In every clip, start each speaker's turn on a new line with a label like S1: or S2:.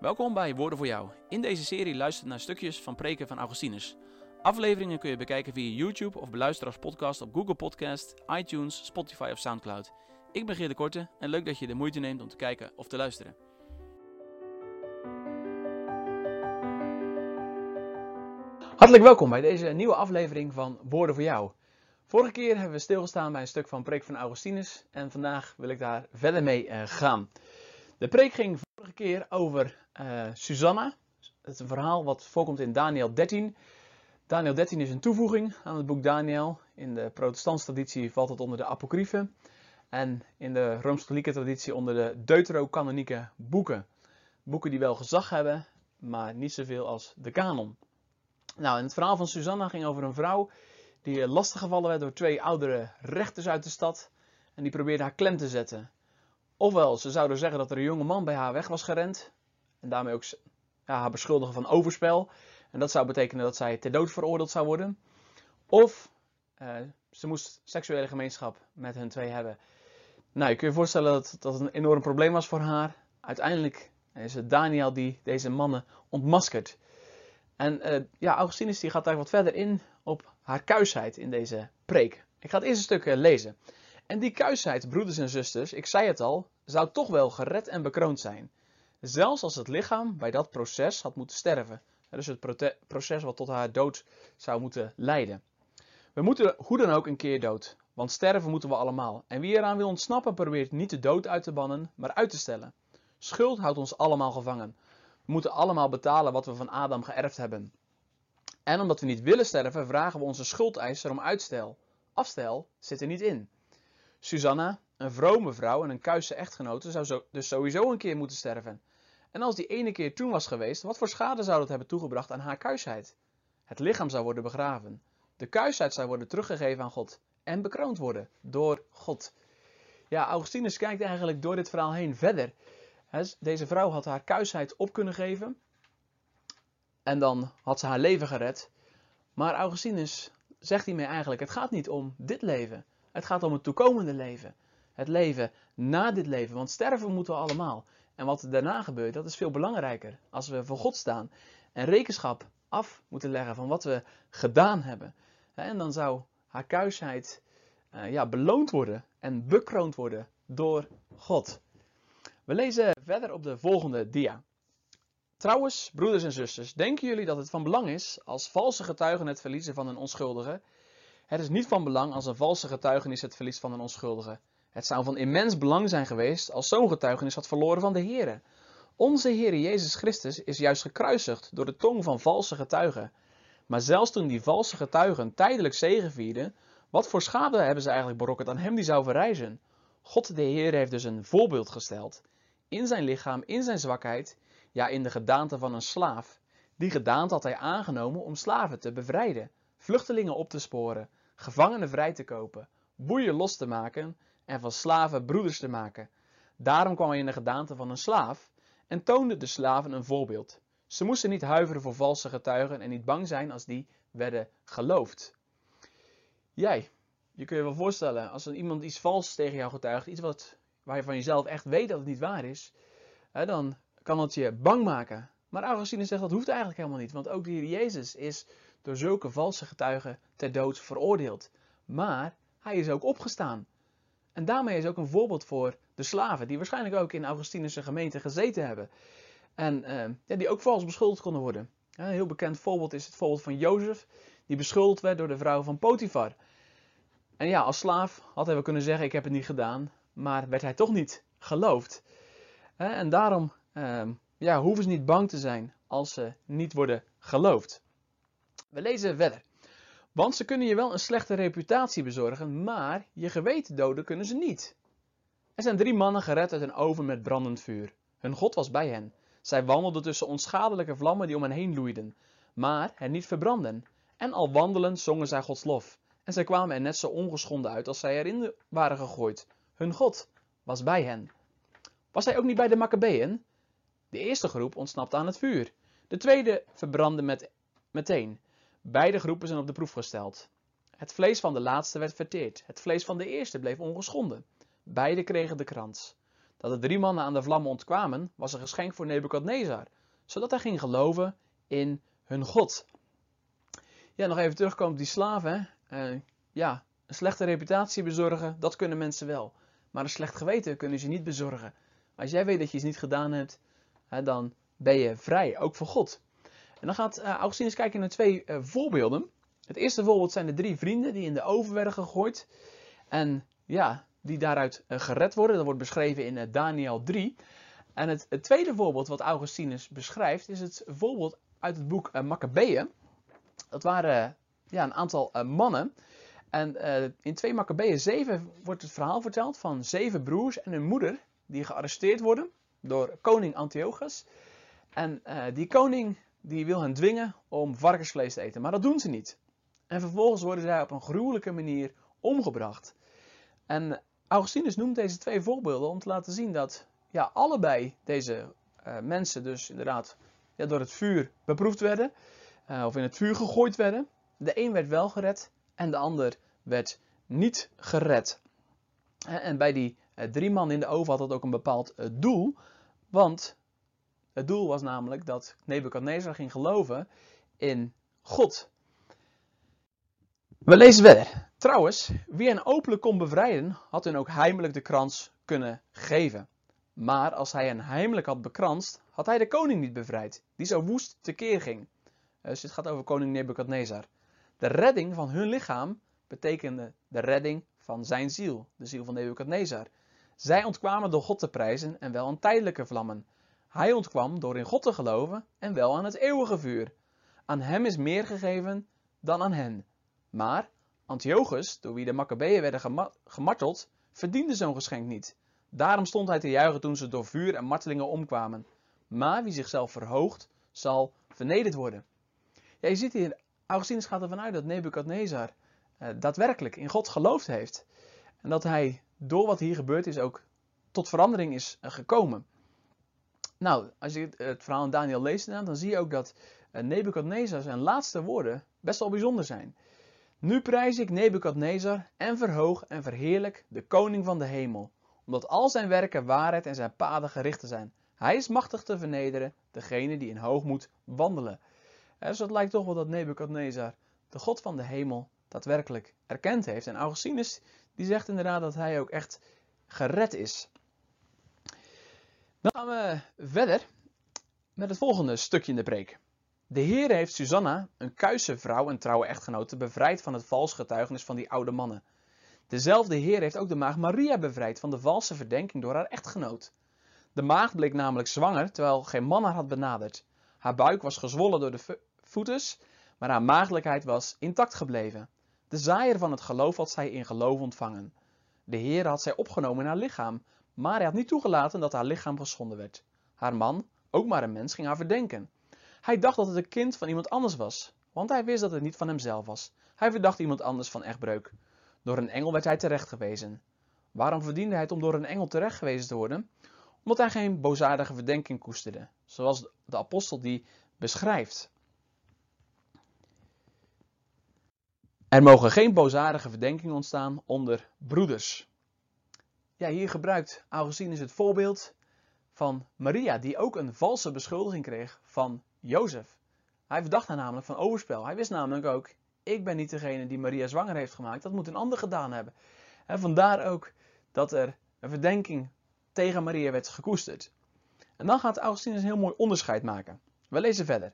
S1: Welkom bij Woorden voor Jou. In deze serie luister je naar stukjes van preken van Augustinus. Afleveringen kun je bekijken via YouTube of beluisteren als podcast op Google Podcast, iTunes, Spotify of Soundcloud. Ik ben Geert de Korte en leuk dat je de moeite neemt om te kijken of te luisteren. Hartelijk welkom bij deze nieuwe aflevering van Woorden voor Jou. Vorige keer hebben we stilgestaan bij een stuk van preek van Augustinus en vandaag wil ik daar verder mee eh, gaan. De preek ging vorige keer over uh, Susanna. Het is een verhaal wat voorkomt in Daniel 13. Daniel 13 is een toevoeging aan het boek Daniel. In de protestantse traditie valt het onder de apocryfen. En in de Rooms-Katholieke traditie onder de deuterocanonieke boeken. Boeken die wel gezag hebben, maar niet zoveel als de kanon. Nou, en het verhaal van Susanna ging over een vrouw die lastiggevallen werd door twee oudere rechters uit de stad. En die probeerden haar klem te zetten. Ofwel, ze zouden zeggen dat er een jonge man bij haar weg was gerend. En daarmee ook ja, haar beschuldigen van overspel. En dat zou betekenen dat zij ter dood veroordeeld zou worden. Of uh, ze moest seksuele gemeenschap met hun twee hebben. Nou, je kunt je voorstellen dat dat een enorm probleem was voor haar. Uiteindelijk is het Daniel die deze mannen ontmaskert. En uh, ja, Augustinus die gaat daar wat verder in op haar kuisheid in deze preek. Ik ga het eerste stuk uh, lezen. En die kuisheid, broeders en zusters, ik zei het al, zou toch wel gered en bekroond zijn. Zelfs als het lichaam bij dat proces had moeten sterven. Dus het proces wat tot haar dood zou moeten leiden. We moeten hoe dan ook een keer dood, want sterven moeten we allemaal. En wie eraan wil ontsnappen probeert niet de dood uit te bannen, maar uit te stellen. Schuld houdt ons allemaal gevangen. We moeten allemaal betalen wat we van Adam geërfd hebben. En omdat we niet willen sterven, vragen we onze schuldeiser om uitstel. Afstel zit er niet in. Susanna, een vrome vrouw en een kuisse echtgenote, zou zo, dus sowieso een keer moeten sterven. En als die ene keer toen was geweest, wat voor schade zou dat hebben toegebracht aan haar kuisheid? Het lichaam zou worden begraven. De kuisheid zou worden teruggegeven aan God en bekroond worden door God. Ja, Augustinus kijkt eigenlijk door dit verhaal heen verder. Deze vrouw had haar kuisheid op kunnen geven en dan had ze haar leven gered. Maar Augustinus zegt hiermee eigenlijk: het gaat niet om dit leven. Het gaat om het toekomende leven. Het leven na dit leven. Want sterven moeten we allemaal. En wat daarna gebeurt, dat is veel belangrijker. Als we voor God staan en rekenschap af moeten leggen van wat we gedaan hebben. En dan zou haar kuisheid uh, ja, beloond worden en bekroond worden door God. We lezen verder op de volgende dia. Trouwens, broeders en zusters, denken jullie dat het van belang is als valse getuigen het verliezen van een onschuldige? Het is niet van belang als een valse getuigenis het verliest van een onschuldige. Het zou van immens belang zijn geweest als zo'n getuigenis had verloren van de Heer. Onze Heer Jezus Christus is juist gekruisigd door de tong van valse getuigen. Maar zelfs toen die valse getuigen tijdelijk zegevierden, wat voor schade hebben ze eigenlijk berokkend aan hem die zou verrijzen? God de Heer heeft dus een voorbeeld gesteld. In zijn lichaam, in zijn zwakheid, ja in de gedaante van een slaaf. Die gedaante had hij aangenomen om slaven te bevrijden, vluchtelingen op te sporen, gevangenen vrij te kopen, boeien los te maken en van slaven broeders te maken. Daarom kwam hij in de gedaante van een slaaf en toonde de slaven een voorbeeld. Ze moesten niet huiveren voor valse getuigen en niet bang zijn als die werden geloofd. Jij, je kunt je wel voorstellen, als iemand iets vals tegen jou getuigt, iets wat, waar je van jezelf echt weet dat het niet waar is, hè, dan kan het je bang maken. Maar Augustinus zegt dat hoeft eigenlijk helemaal niet, want ook de Jezus is door zulke valse getuigen ter dood veroordeeld. Maar hij is ook opgestaan. En daarmee is ook een voorbeeld voor de slaven, die waarschijnlijk ook in Augustinus' gemeente gezeten hebben. En uh, ja, die ook vals beschuldigd konden worden. een heel bekend voorbeeld is het voorbeeld van Jozef, die beschuldigd werd door de vrouw van Potifar. En ja, als slaaf had hij wel kunnen zeggen: Ik heb het niet gedaan, maar werd hij toch niet geloofd. En daarom uh, ja, hoeven ze niet bang te zijn als ze niet worden geloofd. We lezen verder. Want ze kunnen je wel een slechte reputatie bezorgen, maar je geweten doden kunnen ze niet. Er zijn drie mannen gered uit een oven met brandend vuur. Hun God was bij hen. Zij wandelden tussen onschadelijke vlammen die om hen heen loeiden, maar hen niet verbranden. En al wandelend zongen zij Gods lof. En zij kwamen er net zo ongeschonden uit als zij erin waren gegooid. Hun God was bij hen. Was hij ook niet bij de Maccabeeën? De eerste groep ontsnapte aan het vuur. De tweede verbrandde met, meteen. Beide groepen zijn op de proef gesteld. Het vlees van de laatste werd verteerd. Het vlees van de eerste bleef ongeschonden. Beide kregen de krans. Dat de drie mannen aan de vlammen ontkwamen, was een geschenk voor Nebukadnezar, zodat hij ging geloven in hun God. Ja, nog even terugkomen op die slaven. Uh, ja, een slechte reputatie bezorgen, dat kunnen mensen wel. Maar een slecht geweten kunnen ze niet bezorgen. Als jij weet dat je iets niet gedaan hebt, dan ben je vrij, ook voor God. En dan gaat uh, Augustinus kijken naar twee uh, voorbeelden. Het eerste voorbeeld zijn de drie vrienden die in de oven werden gegooid. En ja, die daaruit uh, gered worden. Dat wordt beschreven in Daniel 3. En het, het, tweede voorbeeld wat Augustinus beschrijft is het voorbeeld uit het boek uh, Maccabeeën. Dat waren ja, een aantal mannen. En in 2 Maccabeeën 7 wordt het verhaal verteld van zeven broers en hun moeder die gearresteerd worden door koning Antiochus. En die koning die wil hen dwingen om varkensvlees te eten, maar dat doen ze niet. En vervolgens worden zij op een gruwelijke manier omgebracht. En Augustinus noemt deze twee voorbeelden om te laten zien dat ja, allebei deze uh, mensen dus inderdaad ja, door het vuur beproefd werden, uh, of in het vuur gegooid werden. De een werd wel gered en de ander werd niet gered. En bij die drie man in de oven had dat ook een bepaald doel, want het doel was namelijk dat Nebukadnezar ging geloven in God. We lezen verder. Trouwens, wie hen openlijk kon bevrijden, had hun ook heimelijk de krans kunnen geven. Maar als hij hen heimelijk had bekranst, had hij de koning niet bevrijd, die zo woest tekeer ging. Dus het gaat over koning Nebukadnezar. De redding van hun lichaam betekende de redding van zijn ziel, de ziel van Nebukadnezar. Zij ontkwamen door God te prijzen en wel aan tijdelijke vlammen. Hij ontkwam door in God te geloven en wel aan het eeuwige vuur. Aan hem is meer gegeven dan aan hen. Maar Antiochus, door wie de Maccabeeën werden gemarteld, verdiende zo'n geschenk niet. Daarom stond hij te juichen toen ze door vuur en martelingen omkwamen. Maar wie zichzelf verhoogt, zal vernederd worden. Ja, je ziet hier, Augustinus gaat ervan uit dat Nebukadnezar eh, daadwerkelijk in God geloofd heeft. En dat hij door wat hier gebeurd is ook tot verandering is eh, gekomen. Nou, als je het verhaal in Daniel leest, dan zie je ook dat eh, Nebukadnezar zijn laatste woorden best wel bijzonder zijn. Nu prijs ik Nebukadnezar en verhoog en verheerlijk de koning van de hemel, omdat al zijn werken waarheid en zijn paden gericht zijn. Hij is machtig te vernederen, degene die in hoogmoed wandelen. Dus het lijkt toch wel dat Nebukadnezar, de God van de hemel, daadwerkelijk erkend heeft. En Augustinus die zegt inderdaad dat hij ook echt gered is. Dan gaan we verder met het volgende stukje in de preek. De Heer heeft Susanna, een kuise vrouw en trouwe echtgenote, bevrijd van het vals getuigenis van die oude mannen. Dezelfde Heer heeft ook de maagd Maria bevrijd van de valse verdenking door haar echtgenoot. De maagd bleek namelijk zwanger, terwijl geen man haar had benaderd. Haar buik was gezwollen door de voetes, maar haar maagdelijkheid was intact gebleven. De zaaier van het geloof had zij in geloof ontvangen. De Heer had zij opgenomen in haar lichaam, maar hij had niet toegelaten dat haar lichaam geschonden werd. Haar man, ook maar een mens, ging haar verdenken. Hij dacht dat het een kind van iemand anders was, want hij wist dat het niet van hemzelf was. Hij verdacht iemand anders van echtbreuk. Door een engel werd hij terechtgewezen. Waarom verdiende hij het om door een engel terechtgewezen te worden? Omdat hij geen boosaardige verdenking koesterde, zoals de apostel die beschrijft. Er mogen geen boosaardige verdenkingen ontstaan onder broeders. Ja, hier gebruikt Augustinus het voorbeeld van Maria, die ook een valse beschuldiging kreeg van Jozef. Hij verdacht haar namelijk van overspel. Hij wist namelijk ook, ik ben niet degene die Maria zwanger heeft gemaakt, dat moet een ander gedaan hebben. En vandaar ook dat er een verdenking tegen Maria werd gekoesterd. En dan gaat Augustinus een heel mooi onderscheid maken. We lezen verder.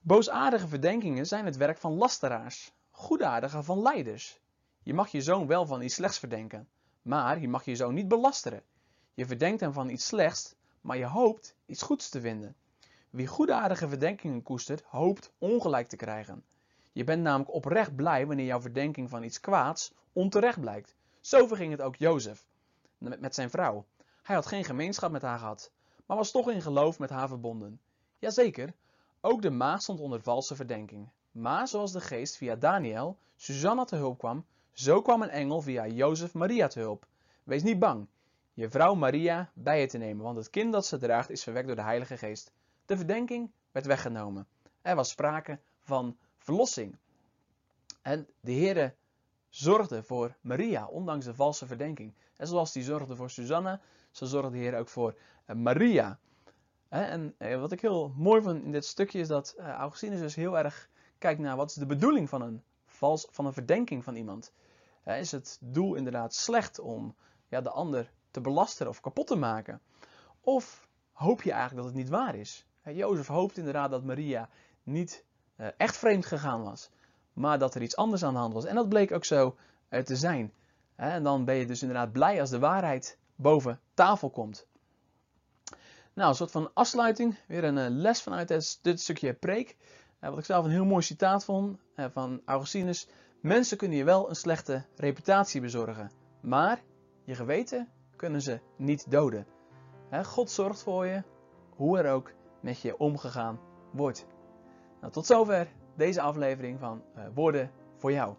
S1: Boosaardige verdenkingen zijn het werk van lasteraars, goedaardige van leiders. Je mag je zoon wel van iets slechts verdenken, maar je mag je zoon niet belasteren. Je verdenkt hem van iets slechts, maar je hoopt iets goeds te vinden. Wie goedaardige verdenkingen koestert, hoopt ongelijk te krijgen. Je bent namelijk oprecht blij wanneer jouw verdenking van iets kwaads onterecht blijkt. Zo verging het ook Jozef met zijn vrouw. Hij had geen gemeenschap met haar gehad, maar was toch in geloof met haar verbonden. Jazeker, ook de maag stond onder valse verdenking. Maar zoals de geest via Daniel Susanna te hulp kwam, zo kwam een engel via Jozef Maria te hulp. Wees niet bang je vrouw Maria bij je te nemen, want het kind dat ze draagt is verwekt door de Heilige Geest. De verdenking werd weggenomen. Er was sprake van verlossing. En de Heere zorgde voor Maria, ondanks de valse verdenking. En zoals hij zorgde voor Susanna, zo zorgde de Heer ook voor eh, Maria. En eh, wat ik heel mooi vind in dit stukje is dat eh, Augustinus dus heel erg kijkt naar wat is de bedoeling van een, vals, van een verdenking van iemand. Is het doel inderdaad slecht om ja, de ander te belasteren of kapot te maken? Of hoop je eigenlijk dat het niet waar is? Jozef hoopt inderdaad dat Maria niet echt vreemd gegaan was, maar dat er iets anders aan de hand was. En dat bleek ook zo te zijn. En dan ben je dus inderdaad blij als de waarheid boven tafel komt. Nou, een soort van afsluiting. Weer een eh, les vanuit dit, stukje preek. Eh, wat ik zelf een heel mooi citaat vond eh, van Augustinus. Mensen kunnen je wel een slechte reputatie bezorgen. Maar je geweten kunnen ze niet doden. God zorgt voor je, hoe er ook met je omgegaan wordt. Nou, tot zover deze aflevering van Woorden voor jou.